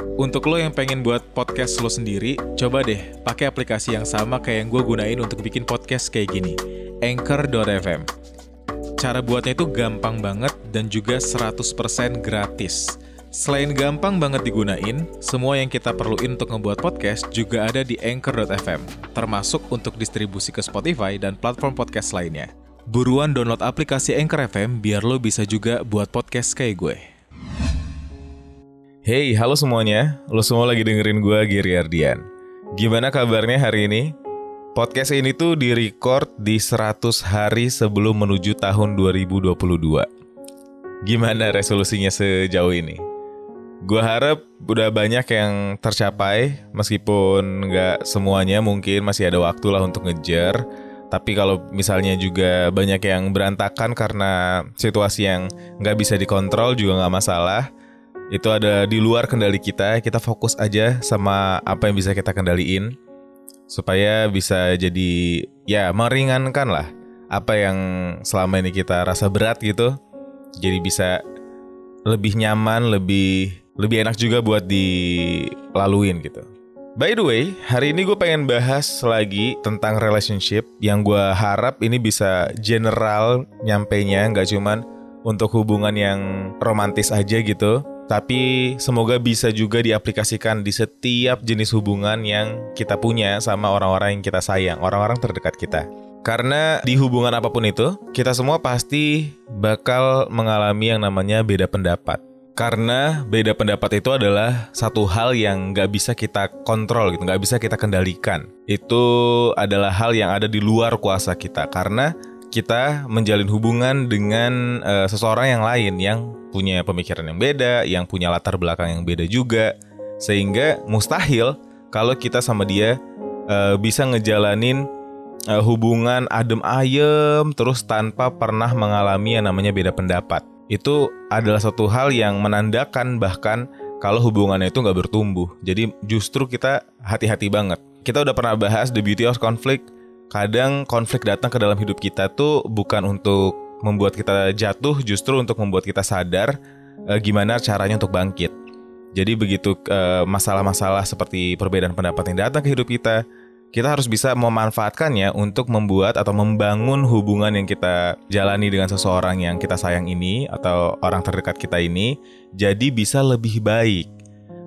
Untuk lo yang pengen buat podcast lo sendiri, coba deh pakai aplikasi yang sama kayak yang gue gunain untuk bikin podcast kayak gini, Anchor.fm. Cara buatnya itu gampang banget dan juga 100% gratis. Selain gampang banget digunain, semua yang kita perluin untuk ngebuat podcast juga ada di Anchor.fm, termasuk untuk distribusi ke Spotify dan platform podcast lainnya. Buruan download aplikasi Anchor FM biar lo bisa juga buat podcast kayak gue. Hey, halo semuanya. Lo semua lagi dengerin gue, Giri Ardian. Gimana kabarnya hari ini? Podcast ini tuh direcord di 100 hari sebelum menuju tahun 2022. Gimana resolusinya sejauh ini? Gue harap udah banyak yang tercapai, meskipun nggak semuanya mungkin masih ada waktu lah untuk ngejar. Tapi kalau misalnya juga banyak yang berantakan karena situasi yang nggak bisa dikontrol juga nggak masalah. Itu ada di luar kendali kita, kita fokus aja sama apa yang bisa kita kendaliin. Supaya bisa jadi ya meringankan lah apa yang selama ini kita rasa berat gitu. Jadi bisa lebih nyaman, lebih lebih enak juga buat dilaluin gitu. By the way, hari ini gue pengen bahas lagi tentang relationship yang gue harap ini bisa general nyampainya, nggak cuman untuk hubungan yang romantis aja gitu, tapi semoga bisa juga diaplikasikan di setiap jenis hubungan yang kita punya sama orang-orang yang kita sayang, orang-orang terdekat kita. Karena di hubungan apa pun itu, kita semua pasti bakal mengalami yang namanya beda pendapat karena beda pendapat itu adalah satu hal yang nggak bisa kita kontrol gitu, nggak bisa kita kendalikan. Itu adalah hal yang ada di luar kuasa kita karena kita menjalin hubungan dengan uh, seseorang yang lain yang punya pemikiran yang beda, yang punya latar belakang yang beda juga, sehingga mustahil kalau kita sama dia uh, bisa ngejalanin uh, hubungan adem ayem terus tanpa pernah mengalami yang namanya beda pendapat itu adalah satu hal yang menandakan bahkan kalau hubungannya itu nggak bertumbuh. Jadi justru kita hati-hati banget. Kita udah pernah bahas the beauty of conflict. Kadang konflik datang ke dalam hidup kita tuh bukan untuk membuat kita jatuh, justru untuk membuat kita sadar uh, gimana caranya untuk bangkit. Jadi begitu masalah masalah-masalah seperti perbedaan pendapat yang datang ke hidup kita, kita harus bisa memanfaatkannya untuk membuat atau membangun hubungan yang kita jalani dengan seseorang yang kita sayang ini atau orang terdekat kita ini jadi bisa lebih baik.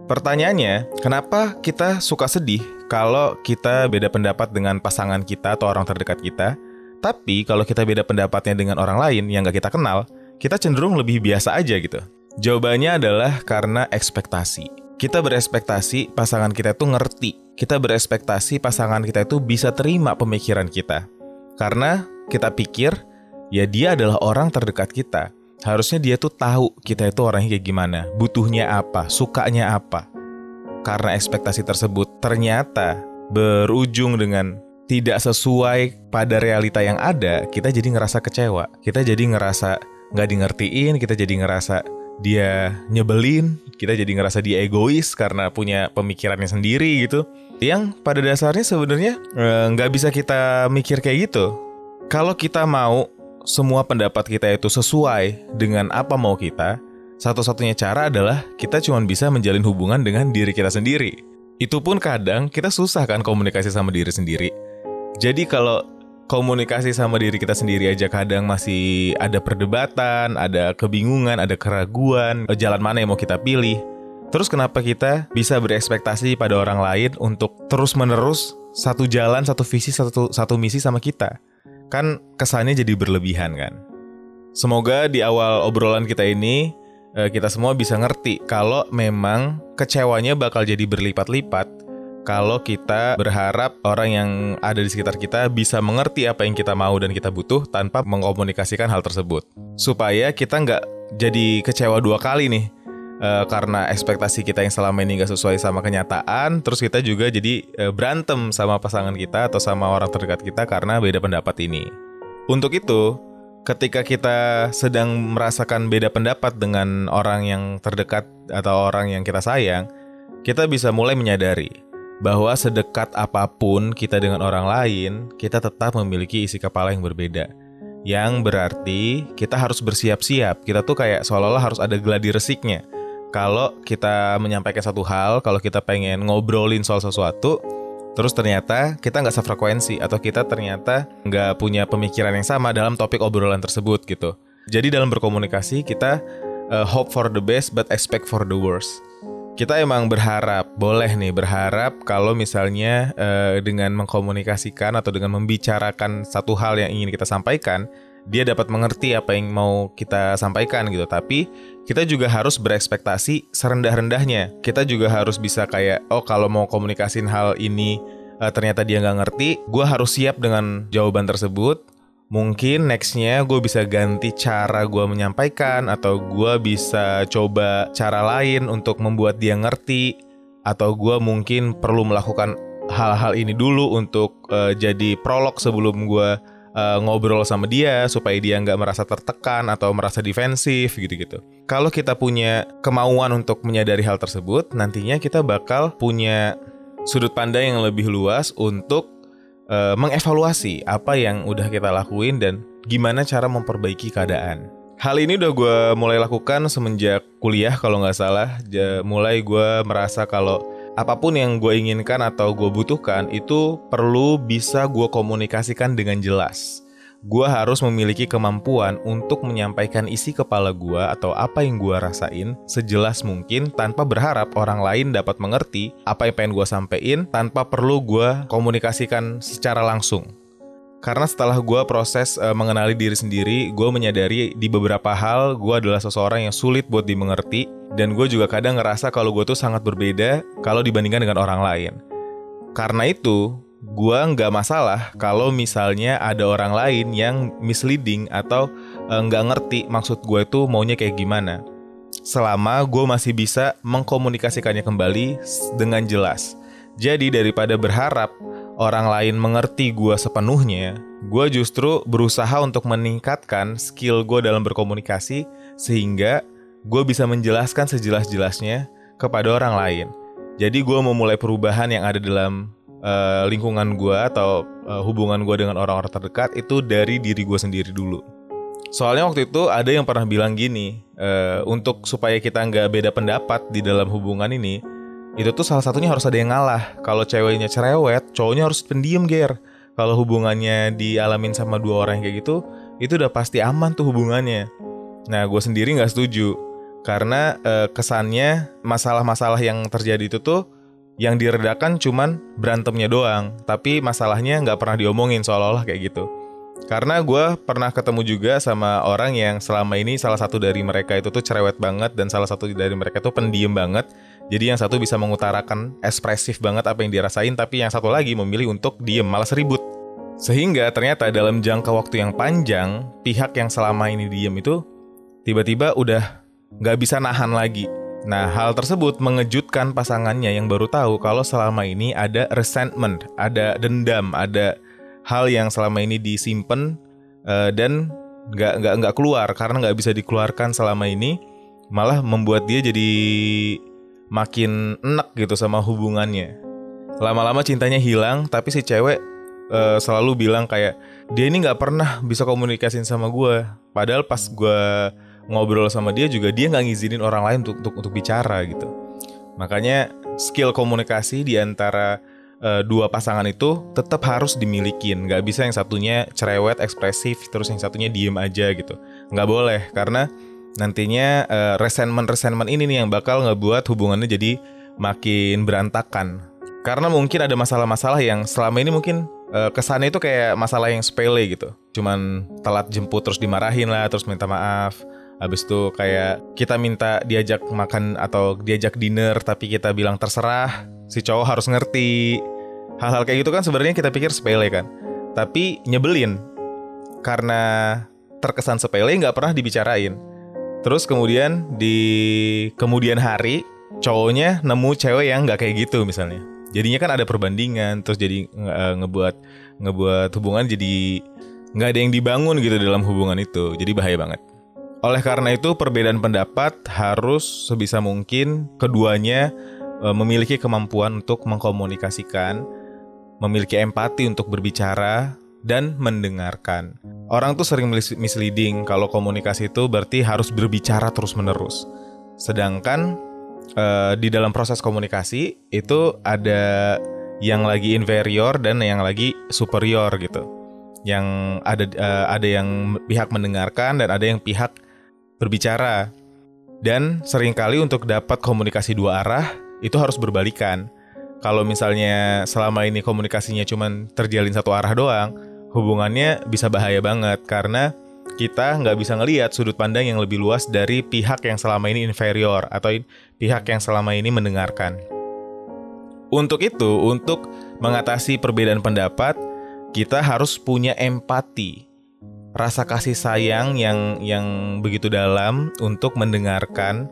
Pertanyaannya, kenapa kita suka sedih kalau kita beda pendapat dengan pasangan kita atau orang terdekat kita? Tapi kalau kita beda pendapatnya dengan orang lain yang gak kita kenal, kita cenderung lebih biasa aja gitu. Jawabannya adalah karena ekspektasi. Kita berespektasi pasangan kita itu ngerti kita berespektasi pasangan kita itu bisa terima pemikiran kita. Karena kita pikir, ya dia adalah orang terdekat kita. Harusnya dia tuh tahu kita itu orangnya kayak gimana, butuhnya apa, sukanya apa. Karena ekspektasi tersebut ternyata berujung dengan tidak sesuai pada realita yang ada, kita jadi ngerasa kecewa. Kita jadi ngerasa nggak di ngertiin, kita jadi ngerasa dia nyebelin, kita jadi ngerasa dia egois karena punya pemikirannya sendiri gitu. Yang pada dasarnya sebenarnya eh, nggak e, bisa kita mikir kayak gitu. Kalau kita mau semua pendapat kita itu sesuai dengan apa mau kita, satu-satunya cara adalah kita cuma bisa menjalin hubungan dengan diri kita sendiri. Itu pun kadang kita susah kan komunikasi sama diri sendiri. Jadi kalau komunikasi sama diri kita sendiri aja kadang masih ada perdebatan, ada kebingungan, ada keraguan, eh, jalan mana yang mau kita pilih. Terus kenapa kita bisa berekspektasi pada orang lain untuk terus-menerus satu jalan, satu visi, satu satu misi sama kita? Kan kesannya jadi berlebihan kan. Semoga di awal obrolan kita ini eh, kita semua bisa ngerti kalau memang kecewanya bakal jadi berlipat-lipat kalau kita berharap orang yang ada di sekitar kita bisa mengerti apa yang kita mau dan kita butuh tanpa mengkomunikasikan hal tersebut. Supaya kita nggak jadi kecewa dua kali nih. Uh, karena ekspektasi kita yang selama ini nggak sesuai sama kenyataan, terus kita juga jadi uh, berantem sama pasangan kita atau sama orang terdekat kita karena beda pendapat ini. Untuk itu, ketika kita sedang merasakan beda pendapat dengan orang yang terdekat atau orang yang kita sayang, kita bisa mulai menyadari bahwa sedekat apa pun kita dengan orang lain, kita tetap memiliki isi kepala yang berbeda. Yang berarti kita harus bersiap-siap. Kita tuh kayak seolah-olah harus ada gladi resiknya. Kalau kita menyampaikan satu hal, kalau kita pengen ngobrolin soal sesuatu, terus ternyata kita nggak sefrekuensi atau kita ternyata nggak punya pemikiran yang sama dalam topik obrolan tersebut gitu. Jadi dalam berkomunikasi kita uh, hope for the best but expect for the worst. Kita emang berharap, boleh nih berharap kalau misalnya uh, dengan mengkomunikasikan atau dengan membicarakan satu hal yang ingin kita sampaikan, dia dapat mengerti apa yang mau kita sampaikan gitu. Tapi kita juga harus berekspektasi serendah-rendahnya. Kita juga harus bisa kayak, oh kalau mau komunikasin hal ini uh, ternyata dia nggak ngerti, gue harus siap dengan jawaban tersebut. Mungkin nextnya gue bisa ganti cara gue menyampaikan atau gue bisa coba cara lain untuk membuat dia ngerti atau gue mungkin perlu melakukan hal-hal ini dulu untuk uh, jadi prolog sebelum gue uh, ngobrol sama dia supaya dia nggak merasa tertekan atau merasa defensif gitu-gitu. Kalau kita punya kemauan untuk menyadari hal tersebut, nantinya kita bakal punya sudut pandang yang lebih luas untuk uh, mengevaluasi apa yang udah kita lakuin dan gimana cara memperbaiki keadaan. Hal ini udah gue mulai lakukan semenjak kuliah kalau nggak salah. mulai gue merasa kalau apa pun yang gue inginkan atau gue butuhkan itu perlu bisa gue komunikasikan dengan jelas. Gue harus memiliki kemampuan untuk menyampaikan isi kepala gue atau apa yang gue rasain sejelas mungkin tanpa berharap orang lain dapat mengerti apa yang pengen gue sampein tanpa perlu gue komunikasikan secara langsung. Karena setelah gue proses uh, mengenali diri sendiri, gue menyadari di beberapa hal gue adalah seseorang yang sulit buat dimengerti dan gue juga kadang ngerasa kalau gue tuh sangat berbeda kalau dibandingkan dengan orang lain. Karena itu, gue nggak masalah kalau misalnya ada orang lain yang misleading atau uh, nggak ngerti maksud gue itu maunya kayak gimana. Selama gue masih bisa mengkomunikasikannya kembali dengan jelas. Jadi daripada berharap orang lain mengerti gue sepenuhnya, gue justru berusaha untuk meningkatkan skill gue dalam berkomunikasi sehingga gue bisa menjelaskan sejelas-jelasnya kepada orang lain. Jadi gue mau mulai perubahan yang ada dalam uh, lingkungan gue atau uh, hubungan gue dengan orang-orang terdekat itu dari diri gue sendiri dulu. Soalnya waktu itu ada yang pernah bilang gini, uh, untuk supaya kita nggak beda pendapat di dalam hubungan ini, itu tuh salah satunya harus ada yang ngalah. Kalau ceweknya cerewet, cowoknya harus pendiam, ger. Kalau hubungannya dialamin sama dua orang kayak gitu, itu udah pasti aman tuh hubungannya. Nah, gue sendiri nggak setuju karena e, kesannya masalah-masalah yang terjadi itu tuh yang diredakan cuman berantemnya doang, tapi masalahnya nggak pernah diomongin seolah-olah kayak gitu. Karena gue pernah ketemu juga sama orang yang selama ini salah satu dari mereka itu tuh cerewet banget dan salah satu dari mereka tuh pendiam banget jadi yang satu bisa mengutarakan ekspresif banget apa yang dirasain, tapi yang satu lagi memilih untuk diem, malas ribut. Sehingga ternyata dalam jangka waktu yang panjang, pihak yang selama ini diem itu tiba-tiba udah nggak bisa nahan lagi. Nah, hal tersebut mengejutkan pasangannya yang baru tahu kalau selama ini ada resentment, ada dendam, ada hal yang selama ini disimpan uh, dan nggak nggak nggak keluar karena nggak bisa dikeluarkan selama ini, malah membuat dia jadi makin enak gitu sama hubungannya. Lama-lama cintanya hilang, tapi si cewek uh, selalu bilang kayak dia ini nggak pernah bisa komunikasin sama gue. Padahal pas gue ngobrol sama dia juga dia nggak ngizinin orang lain untuk, untuk untuk bicara gitu. Makanya skill komunikasi di antara uh, dua pasangan itu tetap harus dimiliki. Nggak bisa yang satunya cerewet, ekspresif, terus yang satunya diem aja gitu. Nggak boleh karena nantinya uh, eh, resentment resentment ini nih yang bakal ngebuat hubungannya jadi makin berantakan karena mungkin ada masalah-masalah yang selama ini mungkin uh, kesannya itu kayak masalah yang sepele gitu cuman telat jemput terus dimarahin lah terus minta maaf Habis itu kayak kita minta diajak makan atau diajak dinner tapi kita bilang terserah, si cowok harus ngerti. Hal-hal kayak gitu kan sebenarnya kita pikir sepele kan. Tapi nyebelin. Karena terkesan sepele nggak pernah dibicarain. Terus kemudian di kemudian hari cowoknya nemu cewek yang nggak kayak gitu misalnya. Jadinya kan ada perbandingan, terus jadi uh, ngebuat ngebuat hubungan jadi nggak ada yang dibangun gitu dalam hubungan itu. Jadi bahaya banget. Oleh karena itu perbedaan pendapat harus sebisa mungkin keduanya uh, memiliki kemampuan untuk mengkomunikasikan, memiliki empati untuk berbicara dan mendengarkan. Orang tuh sering misleading kalau komunikasi itu berarti harus berbicara terus-menerus. Sedangkan uh, di dalam proses komunikasi itu ada yang lagi inferior dan yang lagi superior gitu. Yang ada uh, ada yang pihak mendengarkan dan ada yang pihak berbicara. Dan sering kali untuk dapat komunikasi dua arah itu harus berbalikan. Kalau misalnya selama ini komunikasinya cuma terjalin satu arah doang, hubungannya bisa bahaya banget karena kita nggak bisa ngelihat sudut pandang yang lebih luas dari pihak yang selama ini inferior atau pihak yang selama ini mendengarkan. Untuk itu, untuk mengatasi perbedaan pendapat, kita harus punya empati, rasa kasih sayang yang yang begitu dalam untuk mendengarkan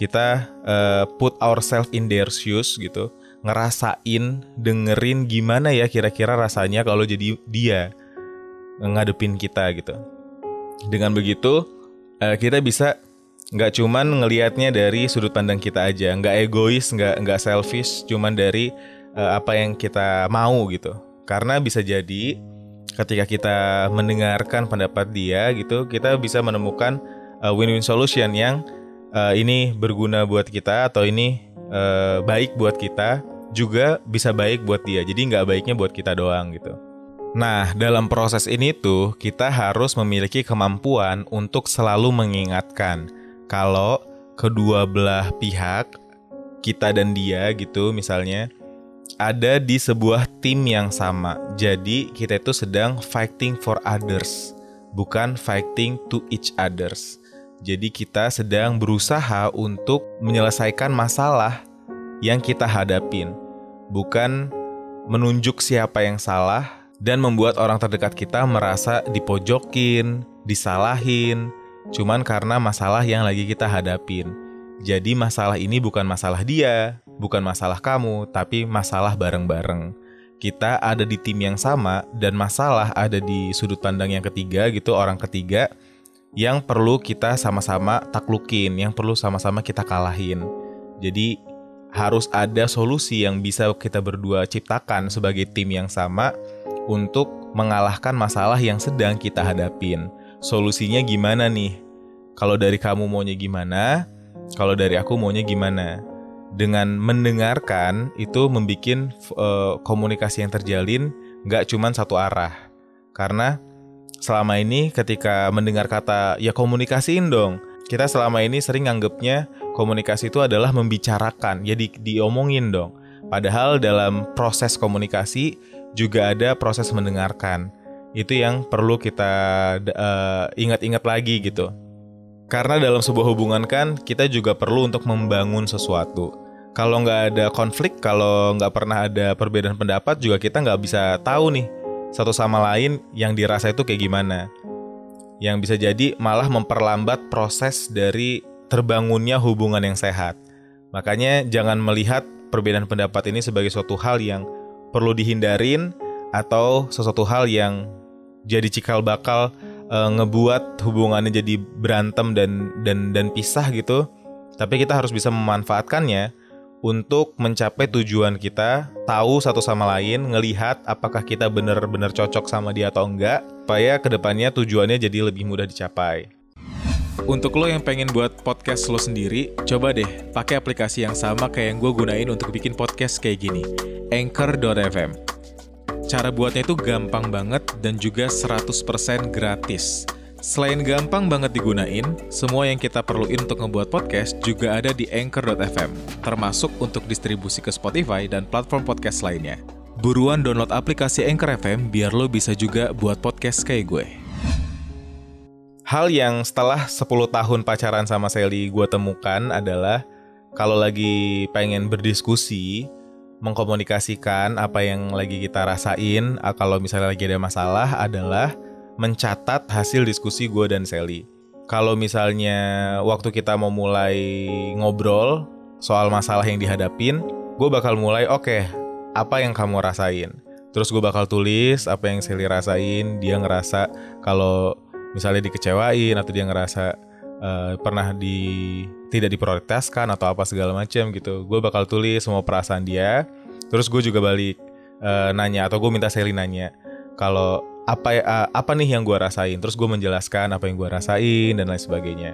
kita uh, put ourselves in their shoes gitu, ngerasain, dengerin gimana ya kira-kira rasanya kalau jadi dia ngadepin kita gitu. Dengan begitu uh, kita bisa nggak cuman ngelihatnya dari sudut pandang kita aja, nggak egois, nggak nggak selfish, cuman dari uh, apa yang kita mau gitu. Karena bisa jadi ketika kita mendengarkan pendapat dia gitu, kita bisa menemukan uh, win-win solution yang uh, ini berguna buat kita atau ini uh, baik buat kita, juga bisa baik buat dia. Jadi nggak baiknya buat kita doang gitu. Nah, dalam proses ini tuh kita harus memiliki kemampuan untuk selalu mengingatkan kalau kedua belah pihak kita dan dia gitu misalnya ada di sebuah tim yang sama. Jadi kita itu sedang fighting for others, bukan fighting to each others. Jadi kita sedang berusaha untuk menyelesaikan masalah yang kita hadapin, bukan menunjuk siapa yang salah dan membuat orang terdekat kita merasa dipojokin, disalahin, cuman karena masalah yang lagi kita hadapin. Jadi masalah ini bukan masalah dia, bukan masalah kamu, tapi masalah bareng-bareng. Kita ada di tim yang sama dan masalah ada di sudut pandang yang ketiga gitu, orang ketiga yang perlu kita sama-sama taklukin, yang perlu sama-sama kita kalahin. Jadi harus ada solusi yang bisa kita berdua ciptakan sebagai tim yang sama untuk mengalahkan masalah yang sedang kita hadapin. Solusinya gimana nih? Kalau dari kamu maunya gimana? Kalau dari aku maunya gimana? Dengan mendengarkan itu membuat uh, komunikasi yang terjalin nggak cuma satu arah. Karena selama ini ketika mendengar kata ya komunikasiin dong, kita selama ini sering anggapnya komunikasi itu adalah membicarakan, ya di, diomongin dong. Padahal dalam proses komunikasi juga ada proses mendengarkan. Itu yang perlu kita uh, ingat-ingat lagi gitu. Karena dalam sebuah hubungan kan kita juga perlu untuk membangun sesuatu. Kalau nggak ada konflik, kalau nggak pernah ada perbedaan pendapat juga kita nggak bisa tahu nih satu sama lain yang dirasa itu kayak gimana. Yang bisa jadi malah memperlambat proses dari terbangunnya hubungan yang sehat. Makanya jangan melihat perbedaan pendapat ini sebagai suatu hal yang perlu dihindarin atau sesuatu hal yang jadi cikal bakal e, ngebuat hubungannya jadi berantem dan dan dan pisah gitu. Tapi kita harus bisa memanfaatkannya untuk mencapai tujuan kita, tahu satu sama lain, ngelihat apakah kita benar-benar cocok sama dia atau enggak, supaya ke depannya tujuannya jadi lebih mudah dicapai. Untuk lo yang pengen buat podcast lo sendiri, coba deh pakai aplikasi yang sama kayak yang gue gunain untuk bikin podcast kayak gini. Anchor.fm Cara buatnya itu gampang banget dan juga 100% gratis. Selain gampang banget digunain, semua yang kita perluin untuk ngebuat podcast juga ada di Anchor.fm, termasuk untuk distribusi ke Spotify dan platform podcast lainnya. Buruan download aplikasi Anchor FM biar lo bisa juga buat podcast kayak gue. Hal yang setelah 10 tahun pacaran sama Sally gue temukan adalah kalau lagi pengen berdiskusi, mengkomunikasikan apa yang lagi kita rasain kalau misalnya lagi ada masalah adalah mencatat hasil diskusi gue dan Sally. Kalau misalnya waktu kita mau mulai ngobrol soal masalah yang dihadapin, gue bakal mulai oke okay, apa yang kamu rasain. Terus gue bakal tulis apa yang Sally rasain. Dia ngerasa kalau misalnya dikecewain atau dia ngerasa uh, pernah di tidak diprioritaskan atau apa segala macam gitu gue bakal tulis semua perasaan dia terus gue juga balik uh, nanya atau gue minta Sally nanya kalau apa uh, apa nih yang gue rasain terus gue menjelaskan apa yang gue rasain dan lain sebagainya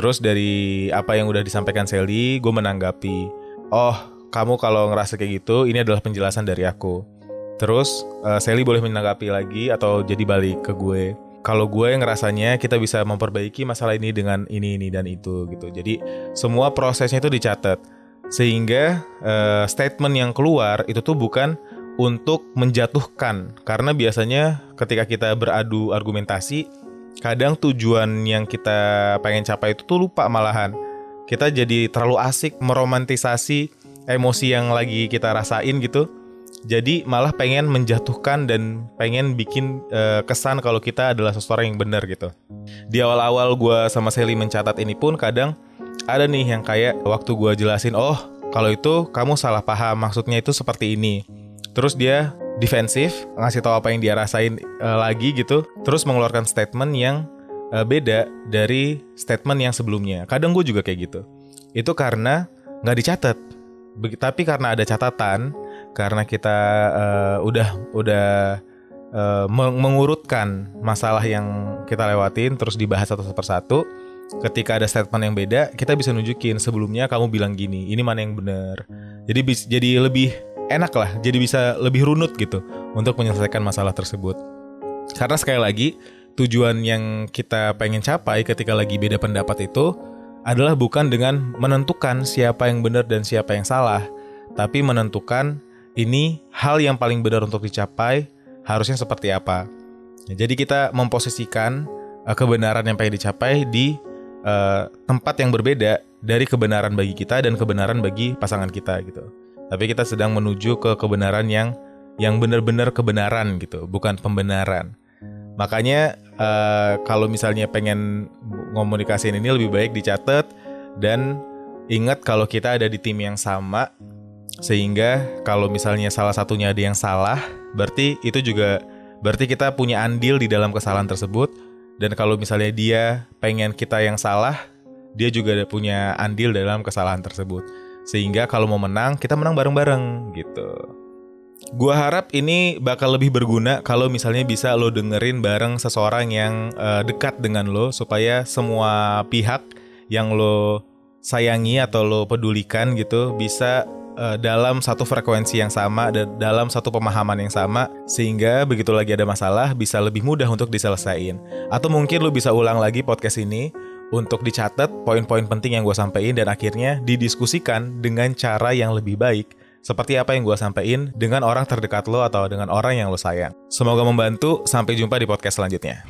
Terus dari apa yang udah disampaikan Sally, gue menanggapi, oh kamu kalau ngerasa kayak gitu, ini adalah penjelasan dari aku. Terus uh, Sally boleh menanggapi lagi atau jadi balik ke gue. Kalau gue ngerasanya kita bisa memperbaiki masalah ini dengan ini ini dan itu gitu. Jadi semua prosesnya itu dicatat sehingga uh, statement yang keluar itu tuh bukan untuk menjatuhkan karena biasanya ketika kita beradu argumentasi kadang tujuan yang kita pengen capai itu tuh lupa malahan. Kita jadi terlalu asik meromantisasi emosi yang lagi kita rasain gitu. Jadi malah pengen menjatuhkan dan pengen bikin uh, kesan kalau kita adalah seseorang yang benar gitu. Di awal-awal gue sama Sally mencatat ini pun kadang ada nih yang kayak waktu gue jelasin, oh kalau itu kamu salah paham maksudnya itu seperti ini. Terus dia defensif, ngasih tahu apa yang dia rasain uh, lagi gitu, terus mengeluarkan statement yang uh, beda dari statement yang sebelumnya. Kadang gue juga kayak gitu. Itu karena nggak dicatat. Tapi karena ada catatan, karena kita uh, udah udah uh, mengurutkan masalah yang kita lewatin, terus dibahas satu persatu. Ketika ada statement yang beda, kita bisa nunjukin sebelumnya kamu bilang gini, ini mana yang benar. Jadi jadi lebih enak lah, jadi bisa lebih runut gitu untuk menyelesaikan masalah tersebut. Karena sekali lagi, tujuan yang kita pengen capai ketika lagi beda pendapat itu adalah bukan dengan menentukan siapa yang benar dan siapa yang salah, tapi menentukan ini hal yang paling benar untuk dicapai harusnya seperti apa. Jadi kita memposisikan uh, kebenaran yang pengen dicapai di uh, tempat yang berbeda dari kebenaran bagi kita dan kebenaran bagi pasangan kita gitu tapi kita sedang menuju ke kebenaran yang yang benar-benar kebenaran gitu, bukan pembenaran. Makanya uh, kalau misalnya pengen komunikasiin ini lebih baik dicatat dan ingat kalau kita ada di tim yang sama sehingga kalau misalnya salah satunya ada yang salah, berarti itu juga berarti kita punya andil di dalam kesalahan tersebut dan kalau misalnya dia pengen kita yang salah, dia juga punya andil dalam kesalahan tersebut. Sehingga kalau mau menang, kita menang bareng-bareng gitu. Gua harap ini bakal lebih berguna kalau misalnya bisa lo dengerin bareng seseorang yang uh, dekat dengan lo supaya semua pihak yang lo sayangi atau lo pedulikan gitu bisa uh, dalam satu frekuensi yang sama dan dalam satu pemahaman yang sama sehingga begitu lagi ada masalah bisa lebih mudah untuk diselesaikan. Atau mungkin lo bisa ulang lagi podcast ini untuk dicatat poin-poin penting yang gue sampaikan dan akhirnya didiskusikan dengan cara yang lebih baik seperti apa yang gue sampaikan dengan orang terdekat lo atau dengan orang yang lo sayang. Semoga membantu. Sampai jumpa di podcast selanjutnya.